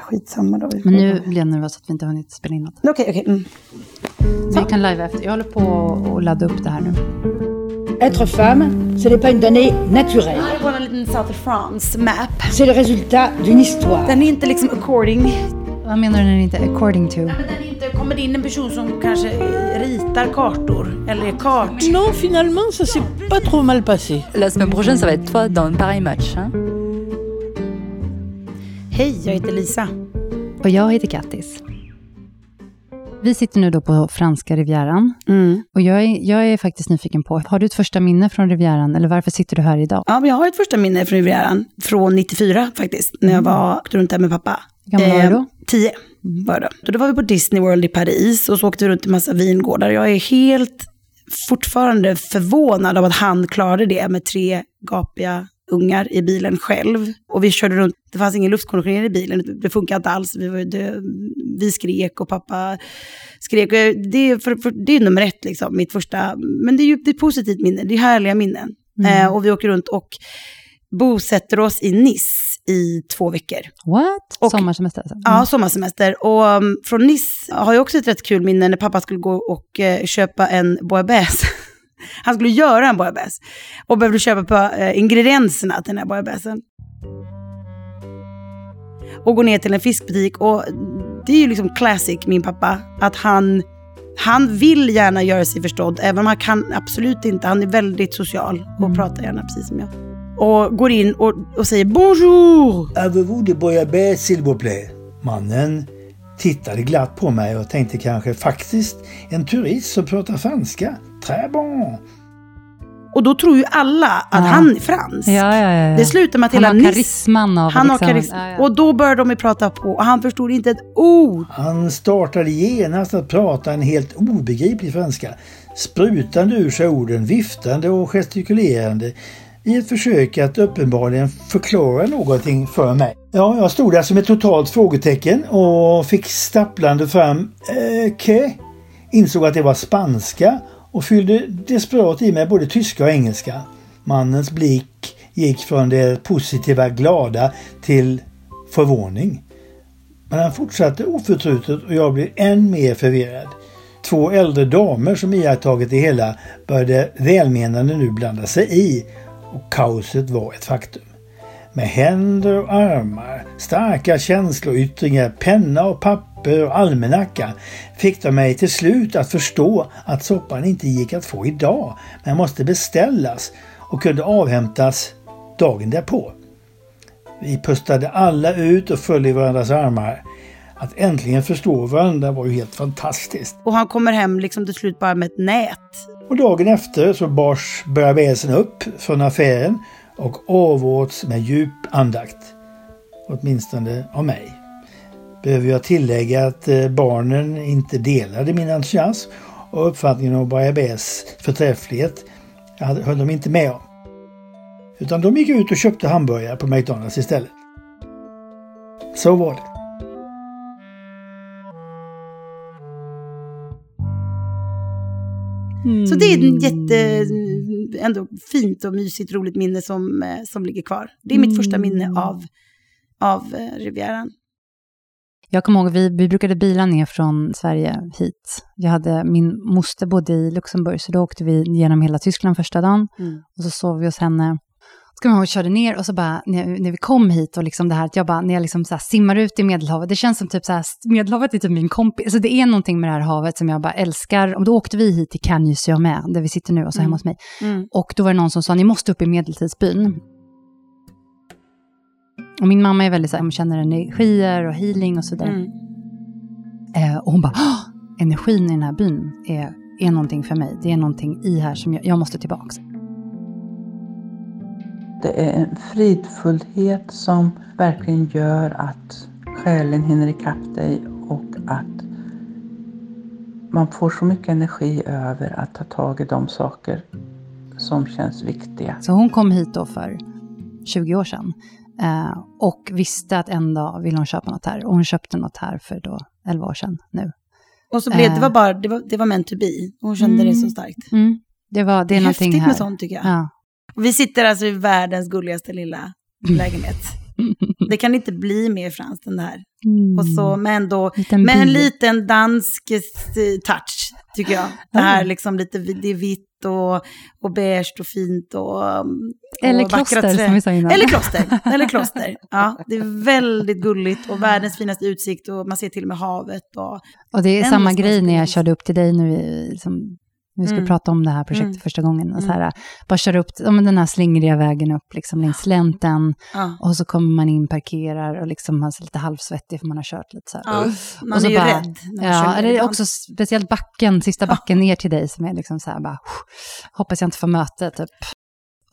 Skitsamma då. Men nu blir jag nervös att vi inte har hunnit spela in något. Okej, okej. Mm. Vi kan live efter. Jag håller på att ladda upp det här nu. Être femme, ce n'est pas une donnée naturelle. Jag är en liten South of France map. C'est le résultat d'une histoire. Den är inte liksom according. Vad menar du när det inte är according to? Men den inte, kommer det in en person som kanske ritar kartor eller är kart. Non, finalement, ça s'est pas trop mal passé. La semaine prochaine, ça va être toi dans un pareil match. Hein Hej, jag heter Lisa. Och jag heter Kattis. Vi sitter nu då på franska rivieran. Mm. Och jag är, jag är faktiskt nyfiken på, har du ett första minne från rivieran? Eller varför sitter du här idag? Ja, men jag har ett första minne från Rivieran från 94 faktiskt, när jag var åkte runt där med pappa. Hur gammal var du då? Eh, Tio var jag då. Då var vi på Disney World i Paris och så åkte vi runt i massa vingårdar. Jag är helt fortfarande förvånad av att han klarade det med tre gapiga ungar i bilen själv. Och vi körde runt, det fanns ingen luftkonditionering i bilen, det funkade inte alls. Vi, var, det, vi skrek och pappa skrek. Det är, för, för, det är nummer ett, liksom, mitt första. Men det är ju det är positivt minne, det är härliga minnen. Mm. Eh, och vi åker runt och bosätter oss i Nice i två veckor. What? Och- Sommarsemester alltså? Ja, sommarsemester. Och um, från Nice har jag också ett rätt kul minne när pappa skulle gå och eh, köpa en bouillabaisse. Han skulle göra en bouillabaisse och behövde köpa på eh, ingredienserna till den här bouillabaisen. Och gå ner till en fiskbutik och det är ju liksom classic min pappa, att han, han vill gärna göra sig förstådd, även om han kan absolut inte, han är väldigt social och pratar gärna precis som jag. Och går in och, och säger bonjour! Avez-vous de bouillabaisse s'il vous plaît? Mannen tittade glatt på mig och tänkte kanske faktiskt en turist som pratar franska. Très bon! Och då tror ju alla att Ja. han är fransk. Ja, ja, ja, ja. Det slutar med att Han hela har Nice... karisman av Han har liksom- karisma. Ja, ja. Och då började de ju prata på och han förstod inte ett ord. Han startade genast att prata en helt obegriplig franska. Sprutande ur sig orden, viftande och gestikulerande i ett försök att uppenbarligen förklara någonting för mig. Ja, jag stod där som ett totalt frågetecken och fick stapplande fram eh, que? Insåg att det var spanska och fyllde desperat i mig både tyska och engelska. Mannens blick gick från det positiva, glada till förvåning. Men han fortsatte oförtrutet och jag blev än mer förvirrad. Två äldre damer som iakttagit det hela började välmenande nu blanda sig i och kaoset var ett faktum. Med händer och armar, starka känsloyttringar, penna och papper och almanacka fick de mig till slut att förstå att soppan inte gick att få idag men måste beställas och kunde avhämtas dagen därpå. Vi pustade alla ut och föll i varandras armar. Att äntligen förstå varandra var ju helt fantastiskt. Och han kommer hem liksom till slut bara med ett nät. Och dagen efter så bars bouillabaisen upp från affären och avåts med djup andakt. Åtminstone av mig. Behöver jag tillägga att eh, barnen inte delade min entusiasm och uppfattningen om bouillabaisse förträfflighet hade- höll de inte med om. Utan de gick ut och köpte hamburgare på McDonalds istället. Så var det. Så det är ett jätte, ändå fint och mysigt, roligt minne som, eh, som ligger kvar. Det är mitt första minne av, av eh, Rivieran. Jag kommer ihåg, vi, vi brukade bila ner från Sverige hit. Jag hade, min moster bodde i Luxemburg, så då åkte vi genom hela Tyskland första dagen. Mm. Och så sov vi hos henne. Så kommer jag ihåg, vi körde ner och så bara, när, när vi kom hit och liksom det här, att jag bara, när jag liksom så här simmar ut i Medelhavet, det känns som typ så här, Medelhavet är typ min kompis. Alltså det är någonting med det här havet som jag bara älskar. Och då åkte vi hit till Cannes med, där vi sitter nu, och så hemma hos mig. Mm. Och då var det någon som sa, ni måste upp i medeltidsbyn. Och min mamma är väldigt så här, hon känner energier och healing och så vidare. Mm. Eh, och hon bara, "Åh, energin i den här byn är, är någonting för mig. Det är någonting i här som jag, jag måste tillbaka. Det är en fridfullhet som verkligen gör att själen hinner ikapp dig och att man får så mycket energi över att ta tag i de saker som känns viktiga. Så hon kom hit då för 20 år sedan. Eh, och visste att en dag vill hon köpa något här. Och hon köpte något här för då 11 år sedan nu. Och så blev det Eh. var bara, det var, det var meant to be. Hon kände det så Mm. starkt. Mm. Det, var, det Det är är någonting häftigt här. med sånt tycker jag. Ja. Och vi sitter alltså i världens gulligaste lilla lägenhet. Det kan inte bli mer franskt än det här. Mm. Och så, men ändå, Liten med en liten dansk eh, touch, tycker jag. Det här liksom lite, det är vitt och, och beige och fint och, Eller och vackra kloster, som vi sa innan. Eller kloster, eller kloster. Ja, det är väldigt gulligt och världens finaste utsikt och man ser till och med havet. Och, Och det är samma grej när jag körde upp till dig nu, liksom, vi skulle Mm. prata om det här projektet Mm. första gången. Och så här, bara köra upp ja, men den här slingriga vägen upp liksom, längs slänten. ja. Och så kommer man in, parkerar och liksom är lite halvsvettig för man har kört lite så här. Ja, Och man så är ju bara- rädd. man Ja, eller ibland. också speciellt backen, sista backen ner till dig som är liksom så här bara, hoppas jag inte får möte typ.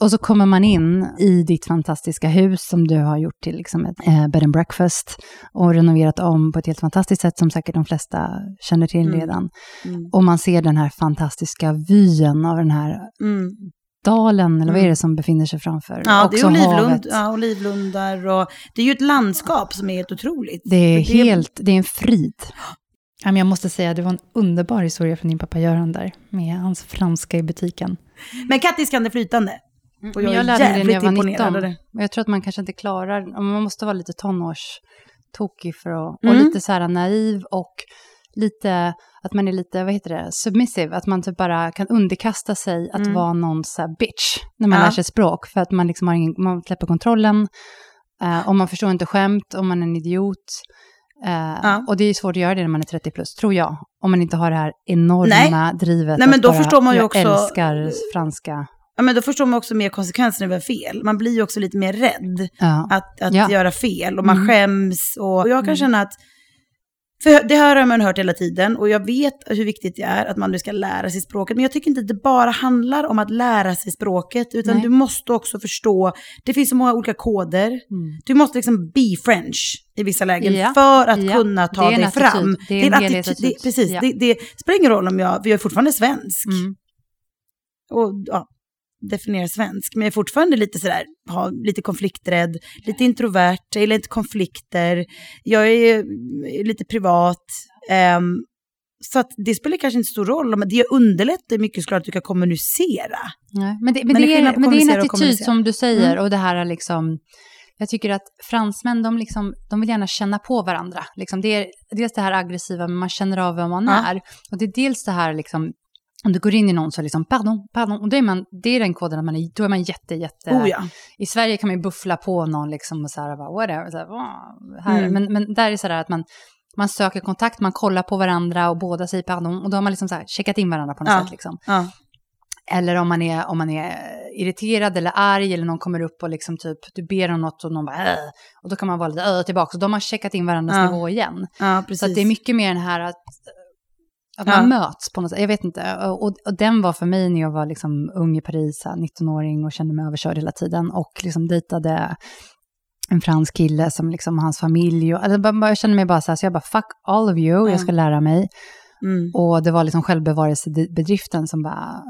Och så kommer man in i ditt fantastiska hus som du har gjort till liksom ett eh, bed and breakfast och renoverat om på ett helt fantastiskt sätt som säkert de flesta känner till Mm. redan. Mm. Och man ser den här fantastiska vyn av den här Mm. dalen, eller vad är Mm. det som befinner sig framför? Ja, det är Också olivlund, havet. ja, olivlundar och det är ju ett landskap som är helt otroligt. Det är helt, det är en frid. Ja, men jag måste säga, det var en underbar historia från din pappa Göran där, med hans franska i butiken. Men Kattis kan det flytande. Och jag, Men är lärde mig det när jag var imponerad 19. av det. Och jag tror att man kanske inte klarar, man måste vara lite tonårstokig för att, Mm. och lite så här naiv och lite, att man är lite, vad heter det, submissive, att man typ bara kan underkasta sig att Mm. vara någon så bitch när man Ja. lär sig språk, för att man liksom har ingen, man släpper kontrollen, eh, och man förstår inte skämt, och man är en idiot. Eh, Ja. Och det är svårt att göra det när man är 30 plus, tror jag. Om man inte har det här enorma drivet Nej, men då bara, förstår man ju jag också- älskar franska. Ja, men då förstår man också mer konsekvenserna över fel. Man blir ju också lite mer rädd Ja. att, att Ja. göra fel och man Mm. skäms. Och, och jag kan Mm. känna att, för det här har man hört hela tiden och jag vet hur viktigt det är att man nu ska lära sig språket. Men jag tycker inte att det bara handlar om att lära sig språket, utan Nej. du måste också förstå, det finns så många olika koder. Mm. Du måste liksom be French i vissa lägen Ja. för att Ja. kunna ta Det är en dig attityd. fram. Det är en attityd. Det, precis, Ja. det, det spelar ingen roll om jag, för jag är fortfarande svensk. Mm. Och ja, definiera svensk. Men jag är fortfarande lite sådär, ha, lite konflikträdd, lite introvert, jag gillar inte konflikter, jag är lite privat. ehm, så att det spelar kanske inte stor roll, men det underlättar mycket såklart att du kan kommunicera. Nej, men det, men Men det, det är på men det är en attityd som du säger, Mm. och det här är liksom... Jag tycker att fransmän, de, liksom, de vill gärna känna på varandra. Liksom, det är dels det här aggressiva, men man känner av vem man Ja. är. Och det är dels det här, liksom, om du går in i någon så liksom, pardon, pardon. Och då är, man, det är den koden att man är, då är man jätte, jätte... Oh ja. I Sverige kan man ju buffla på någon liksom och så här, bara, whatever. Så här, här. Mm. Men, men där är det så där att man, man söker kontakt, man kollar på varandra och båda säger pardon. Och då har man liksom så här, checkat in varandra på något Ja. sätt. Liksom. ja. Eller om man, är, om man är irriterad eller arg eller någon kommer upp och liksom typ, du ber om något och någon bara äh, och då kan man vara lite äh, tillbaka. Så då har man checkat in varandras Ja. nivå igen. ja. Så det är mycket mer den här att, att Ja. man möts på något sätt. Jag vet inte. Och, och, och den var för mig när jag var liksom ung i Paris, så här, 19-åring och kände mig överkörd hela tiden. Och liksom dejtade en fransk kille som liksom hans familj. Och, alltså, jag kände mig bara så här, så jag bara fuck all of you, Ja. jag ska lära mig. Mm. Och det var liksom självbevarelsebedriften som bara,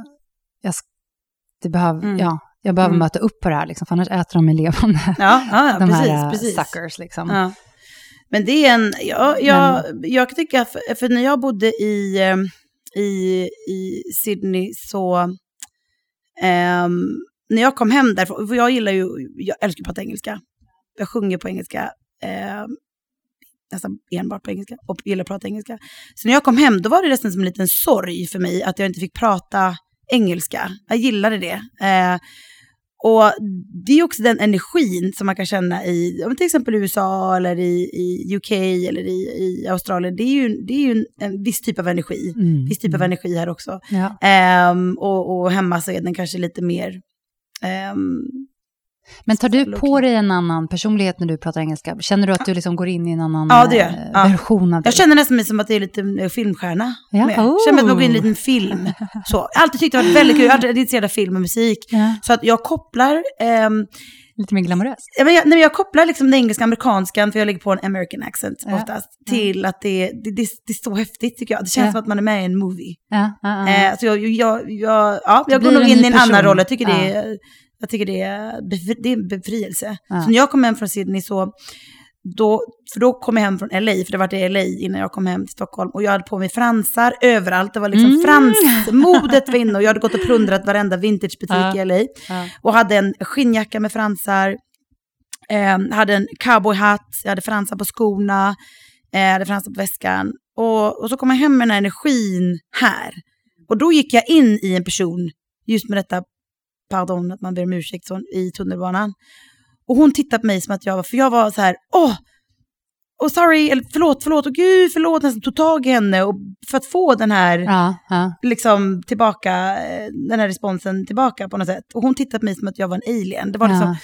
jag, det behöv, Mm. ja, jag behöver Mm. möta upp på det här, liksom, för annars äter de mig levande. Ja, ja, ja de precis. här äh, precis. suckers liksom. Men det är en, ja, jag, jag tycker, för, för när jag bodde i, eh, i, i Sydney så, ehm, när jag kom hem därifrån, för jag gillar ju, jag älskar att prata engelska. Jag sjunger på engelska, ehm, nästan enbart på engelska, och gillar att prata engelska. Så när jag kom hem, då var det nästan som en liten sorg för mig att jag inte fick prata engelska. Jag gillade det. Eh, och det är också den energin som man kan känna i till exempel USA eller i, i UK eller i, i Australien. Det är ju, det är ju en, en viss typ av energi. Mm. Viss typ av energi här också. Ja. Ehm, och, och hemma så är den kanske lite mer... ehm, Men tar du på dig en annan personlighet när du pratar engelska? Känner du att du liksom går in i en annan Ja, det gör eh, Ja. version av dig? jag känner nästan som att det är lite eh, filmstjärna. Ja. med. Jag känner att man går in i en Oh. liten film. Så. Jag har alltid tyckt det varit väldigt kul. Jag har alltid intresserad av film och musik. Ja, Så att jag kopplar... ehm, lite mer glamoröst. Ja, men jag, nej, men jag kopplar liksom den engelska amerikanskan, för jag lägger på en American accent Ja. oftast, till att det, det, det, det är så häftigt tycker jag. Det känns Ja. som att man är med i en movie. Ja, ja, ja. Eh, så jag, jag, jag, ja, jag går nog in i en annan person. roll. Jag tycker, det, är, jag tycker det, är befri, det är en befrielse. Ja. Så när jag kom hem från Sydney så, då, för då kom jag hem från LA, för det var i LA innan jag kom hem till Stockholm. Och jag hade på mig fransar överallt. Det var liksom Mm. fransmodet var inne och jag hade gått och plundrat varenda vintagebutik Ja. i LA. Ja. Och hade en skinnjacka med fransar. Eh, hade en cowboyhatt, jag hade fransar på skorna, eh, hade fransar på väskan. Och, och så kom jag hem med den här energin här. Och då gick jag in i en person, just med detta, pardon att man ber om ursäkt, så, i tunnelbanan. Och hon tittade på mig som att jag var, för jag var så här, åh, oh sorry, eller förlåt, förlåt, och gud, förlåt, nästan tog tag i henne och för att få den här, Ja, ja. liksom tillbaka, den här responsen tillbaka på något sätt. Och hon tittade på mig som att jag var en alien. Det var liksom, Ja.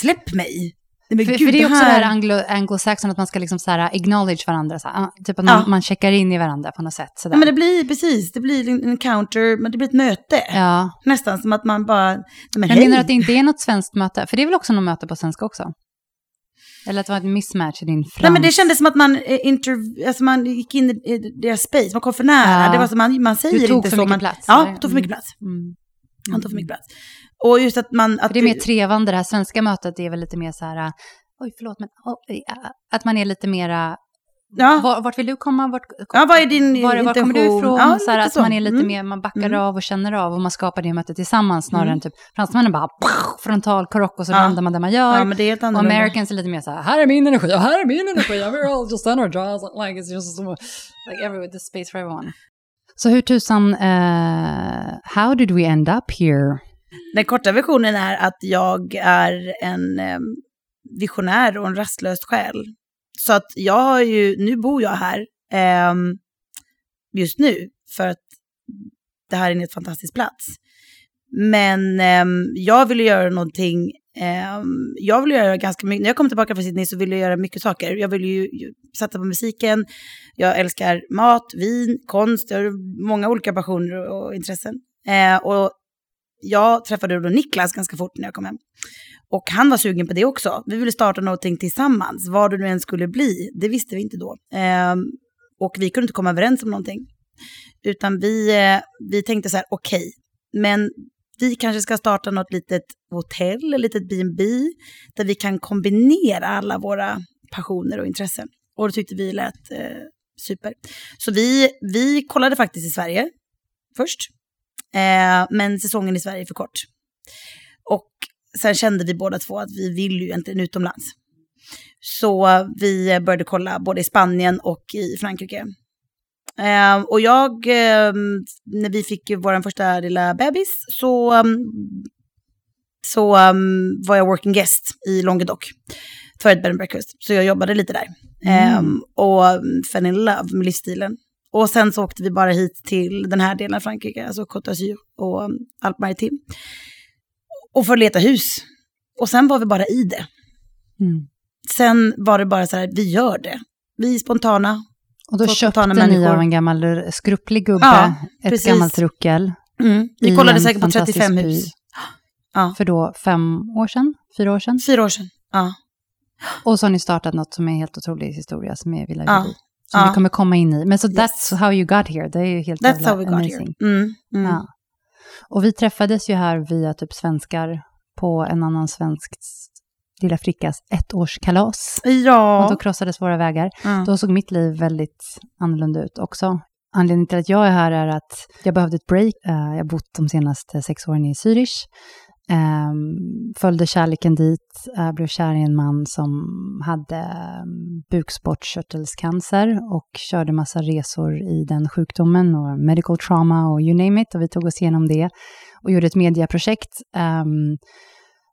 släpp mig. Nej, men För, gud, för det är också det här- här anglo, anglosaxon, att man ska liksom så här acknowledge varandra. Så här, ah, typ att man, Ja. man checkar in i varandra på något sätt. Så Ja, men det blir precis, det blir en encounter, men det blir ett möte. ja. Nästan som att man bara, men Jag hej. menar att det inte är något svenskt möte, för det är väl också något möte på svenska också? Eller att det var en mismatch i din frans... Nej men det kändes som att man, eh, interv- alltså man gick in i deras space, man kom för nära. Ja. Det var som man, man säger Du tog inte för så. mycket man, plats, Ja, tog för mycket plats. Mm. Han tog för mycket plats. Och just att man... Att det är mer trevande, det här svenska mötet är väl lite mer så här, oj förlåt, men oh, ja, att man är lite mera, ja. var, vart vill du komma, vart, ja, vad är din var, var kommer du ifrån? Ja, så här, att så. man är lite Mm. mer, man backar Mm. av och känner av och man skapar det mötet tillsammans snarare Mm. än typ fransmännen bara frontal krock och så Ja. landar man där man gör. Ja, men det är helt och. Americans är lite mer så här, här är min energi och här är min energi, we're all just energized, like it's just so, like every, the space for everyone. Så hur tusan, eh, how did we end up here? Den korta versionen är att jag är en eh, visionär och en rastlös själ. Så att jag har ju, nu bor jag här eh, just nu för att det här är en helt fantastisk plats. Men eh, jag ville göra någonting, eh, jag ville göra ganska mycket, när jag kom tillbaka från Sydney så ville jag göra mycket saker. Jag ville ju ju satsa på musiken, jag älskar mat, vin, konst, jag har många olika passioner och, och intressen. Eh, och jag träffade då Niklas ganska fort när jag kom hem. Och han var sugen på det också. Vi ville starta någonting tillsammans. Vad det nu än skulle bli, det visste vi inte då. Ehm, och vi kunde inte komma överens om någonting. Utan vi, eh, vi tänkte så här, okej, men vi kanske ska starta något litet hotell, ett litet B&B där vi kan kombinera alla våra passioner och intressen. Och det tyckte vi lät eh, super. Så vi, vi kollade faktiskt i Sverige först. Eh, men säsongen i Sverige är för kort. Och sen kände vi båda två att vi vill ju egentligen utomlands. Så vi började kolla både i Spanien och i Frankrike. Eh, och jag, eh, när vi fick vår första lilla bebis så, um, så um, var jag working guest i Languedoc för ett bed and breakfast. Så jag jobbade lite där. Mm. Eh, och fell in love med livsstilen. Och sen så åkte vi bara hit till den här delen av Frankrike, alltså Côte d'Azur och um, Alpes. Och för att leta hus. Och sen var vi bara i det. Mm. Sen var det bara så här, vi gör det. Vi är spontana. Och då köpte ni människor. av en gammal skrupplig gubbe, Ja, ett precis. gammalt ruckel. Mm. Vi kollade säkert på fantastisk 35 by. hus. Ja. För då fem år sedan, fyra år sedan. Fyra år sedan. Ja. Och så har ni startat något som är helt otrolig historia som är Villa Ja. Som Ja. vi kommer komma in i. Men så Yes. that's how you got here. Det är ju helt That's jävla how we got amazing. here. Mm. Mm. Ja. Och vi träffades ju här via typ svenskar på en annan svensk lilla frickas ettårskalas. Och Ja. då krossades våra vägar. Ja. Då såg mitt liv väldigt annorlunda ut också. Anledningen till att jag är här är att jag behövde ett break. Eh, Jag har bott de senaste sex åren i Zürich. Um, följde kärleken dit, uh, blev kär i en man som hade um, bukspottkörtelcancer och körde massa resor i den sjukdomen och medical trauma och you name it. Och vi tog oss igenom det och gjorde ett mediaprojekt um,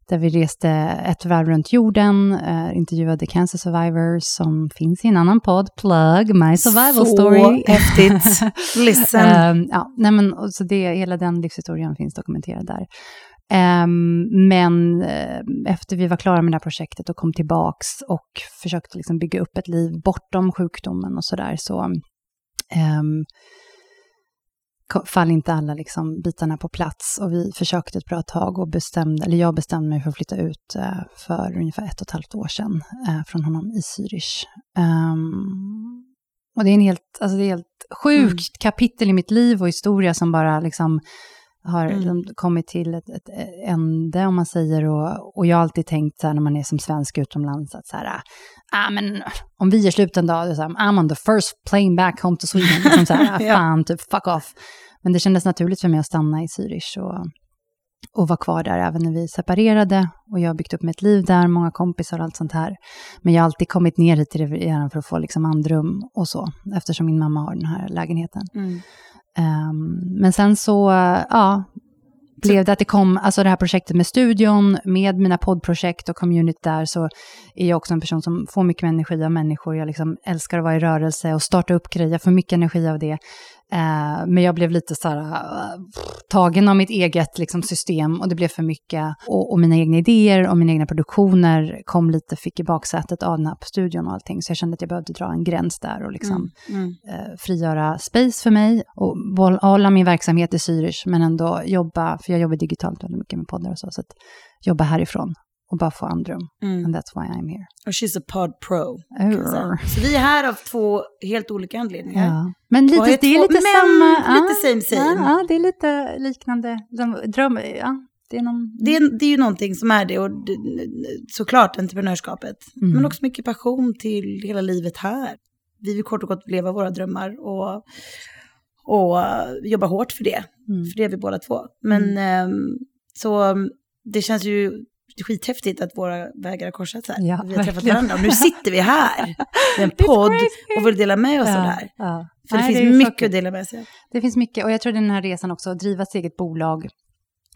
där vi reste ett varv runt jorden, uh, intervjuade cancer survivors som finns i en annan podd, Plug, My Survival Så Story. häftigt. Listen. Ehm, ja, nej men, så det, hela den livshistorien finns dokumenterad där. Ehm, men eh, efter vi var klara med det här projektet och kom tillbaks och försökte liksom bygga upp ett liv bortom sjukdomen och sådär, så um, fall inte alla liksom bitarna på plats. Och vi försökte ett bra tag och bestämde, eller jag bestämde mig för att flytta ut eh, för ungefär ett och ett halvt år sedan eh, från honom i Zürich. Ehm, och det är en helt, alltså det är helt sjukt Mm. kapitel i mitt liv och historia som bara liksom har Mm. liksom kommit till ett, ett ände, om man säger. Och, och jag har alltid tänkt så här, när man är som svensk utomlands, att så här, ah, men om vi gör slut en dag, är så här, I'm on the first plane back home to Sweden. Liksom så här, ah, Ja. fan, typ fuck off. Men det kändes naturligt för mig att stanna i Zürich. Och, och var kvar där även när vi separerade. Och jag har byggt upp mitt liv där, många kompisar och allt sånt här. Men jag har alltid kommit ner hit till Rivieran för att få liksom andrum och så, eftersom min mamma har den här lägenheten. Mm. Um, men sen så, ja, blev det att det kom, alltså det här projektet med studion, med mina poddprojekt och community där, så är jag också en person som får mycket energi av människor. Jag liksom älskar att vara i rörelse och starta upp grejer, jag får mycket energi av det. Eh, men jag blev lite så här, uh, tagen av mitt eget liksom, system och det blev för mycket. Och, och, mina egna idéer och mina egna produktioner kom lite, fick i baksätet av den här studion och allting. Så jag kände att jag behövde dra en gräns där och liksom, Mm. Mm. eh, frigöra space för mig och hålla min verksamhet i Zürich, men ändå jobba, för jag jobbar digitalt väldigt mycket med poddar och så, så att jobba härifrån och bara få andrum. Mm. And that's why I'm here. Och she's a pod pro. Så vi är här av två helt olika anledningar. Ja. Men lite, är det är lite samma. lite same, same. Ja, ja, det är lite liknande. De, dröm, ja, det är någon... Det är, det är ju någonting som är det, och såklart entreprenörskapet. Mm. Men också mycket passion till hela livet här. Vi vill kort och gott leva våra drömmar och, och jobba hårt för det. Mm. För det är vi båda två. Men ehm, så mm, det känns ju skithäftigt att våra vägar har korsats här. Ja, vi har träffat varandra och nu sitter vi här i en podd och vill dela med oss av det Ja, här. ja. För det Nej, finns är så mycket att dela med sig av. Det finns mycket, och jag tror den här resan också, att driva ett eget bolag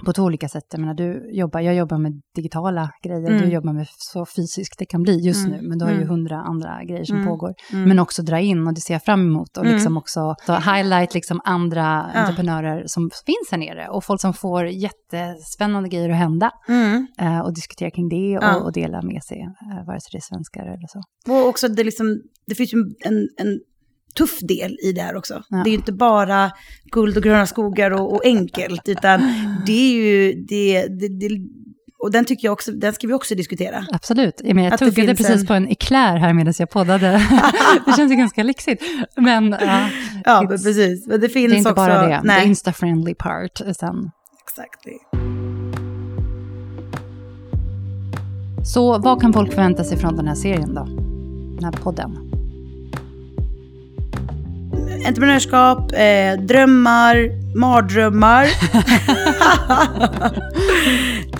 på två olika sätt. Jag menar, du jobbar, jag jobbar med digitala grejer, Mm. du jobbar med så fysiskt det kan bli just Mm. nu, men du har ju Mm. hundra andra grejer som Mm. pågår. Mm. Men också dra in, och det ser jag fram emot, och Mm. liksom också så highlight liksom andra Ja. entreprenörer som finns här nere, och folk som får jättespännande grejer att hända, eh, och diskutera kring det, och, Ja. och dela med sig, eh, vare sig det är svenskar eller så. Och också det, liksom, det finns ju en, en tuff del i det här också. Ja. Det är ju inte bara guld och gröna skogar och, och enkelt, utan det är ju det, det, det och den tycker jag också, den ska vi också diskutera. Absolut. Menar, jag det tuggade precis en- på en eklär här medan jag poddade. det känns ju ganska lyxigt. Men ja, Ja, men precis. Men det finns det är inte också... bara det. Nej, The Insta-friendly part. Utan, exactly. så vad kan folk förvänta sig från den här serien då? Den här podden? Entreprenörskap, eh, drömmar, mardrömmar.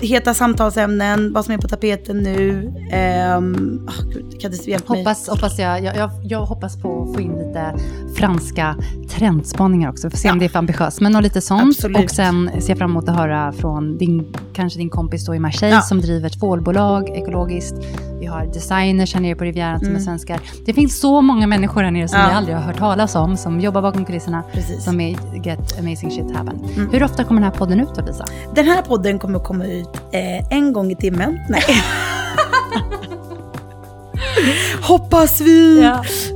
Heta samtalsämnen, vad som är på tapeten nu. Ehm, ah, gud, kan du hjälpa mig? Hoppas, hoppas jag, jag, jag, jag hoppas på att få in lite franska trendspaningar också. Får se om Ja. det är för ambitiöst. Men och lite sånt. Absolut. Och sen ser jag fram emot att höra från din, kanske din kompis då i Marseille Ja. som driver ett tvålbolag ekologiskt. Vi har designers här nere på Rivieran som är Mm. svenskar. Det finns så många människor här nere som Ja. vi aldrig har hört talas om, som jobbar bakom kulisserna, Precis. som är Get Amazing Shit Happen. Mm. Hur ofta kommer den här podden ut då, Lisa? Den här podden kommer komma ut eh, en gång i timmen. Nej. Hoppas vi!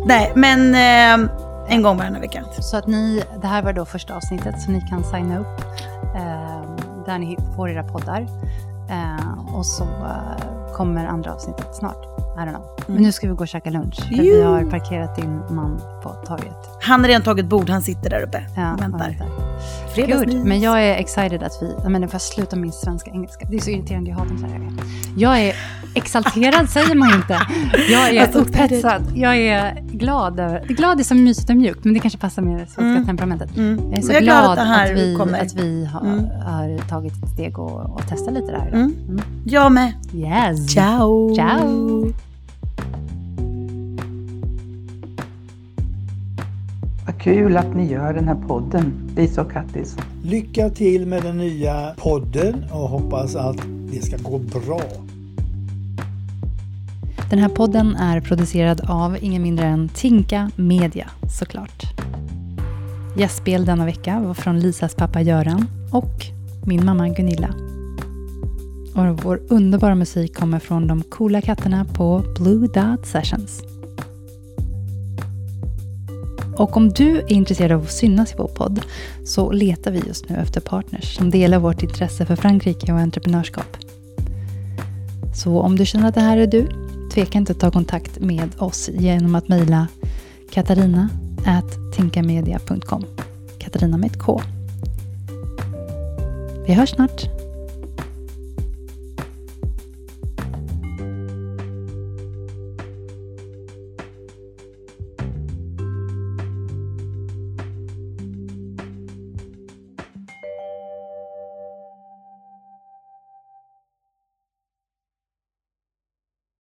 Nej, men eh, en gång varannan vecka. Så att ni, det här var då första avsnittet, så ni kan signa upp eh, där ni får era poddar. Eh, och så eh, kommer andra avsnittet snart. I don't know. Men nu ska vi gå och käka lunch, för vi har parkerat din man på torget. Han har redan tagit bord, han sitter där uppe Ja, och väntar. väntar. Fredagsmys. Gud, men jag är excited att vi... Jag menar, får jag sluta min svenska engelska? Det är så irriterande, jag hatar så här. Jag är exalterad, säger man inte. Jag är Alltså, upphetsad. Jag är glad. över- Glad är som mysigt och mjukt, men det kanske passar med det svenska Mm. temperamentet. Mm. Jag är så Jag är glad, glad att att, vi, kommer. att vi har, Mm. har tagit ett steg och, och testat lite det här. Mm. Mm. Jag med. Yes! Ciao! Ciao! Kul att ni gör den här podden, Lisa och Kattis. Lycka till med den nya podden och hoppas att det ska gå bra. Den här podden är producerad av ingen mindre än Tinka Media, såklart. Gästspel denna vecka var från Lisas pappa Göran och min mamma Gunilla. Och vår underbara musik kommer från de coola katterna på Blue Dot Sessions. Och om du är intresserad av att synas i vår podd så letar vi just nu efter partners som delar vårt intresse för Frankrike och entreprenörskap. Så om du känner att det här är du, tveka inte att ta kontakt med oss genom att mejla katarina tinkamedia.com. Katarina med ett K. Vi hörs snart.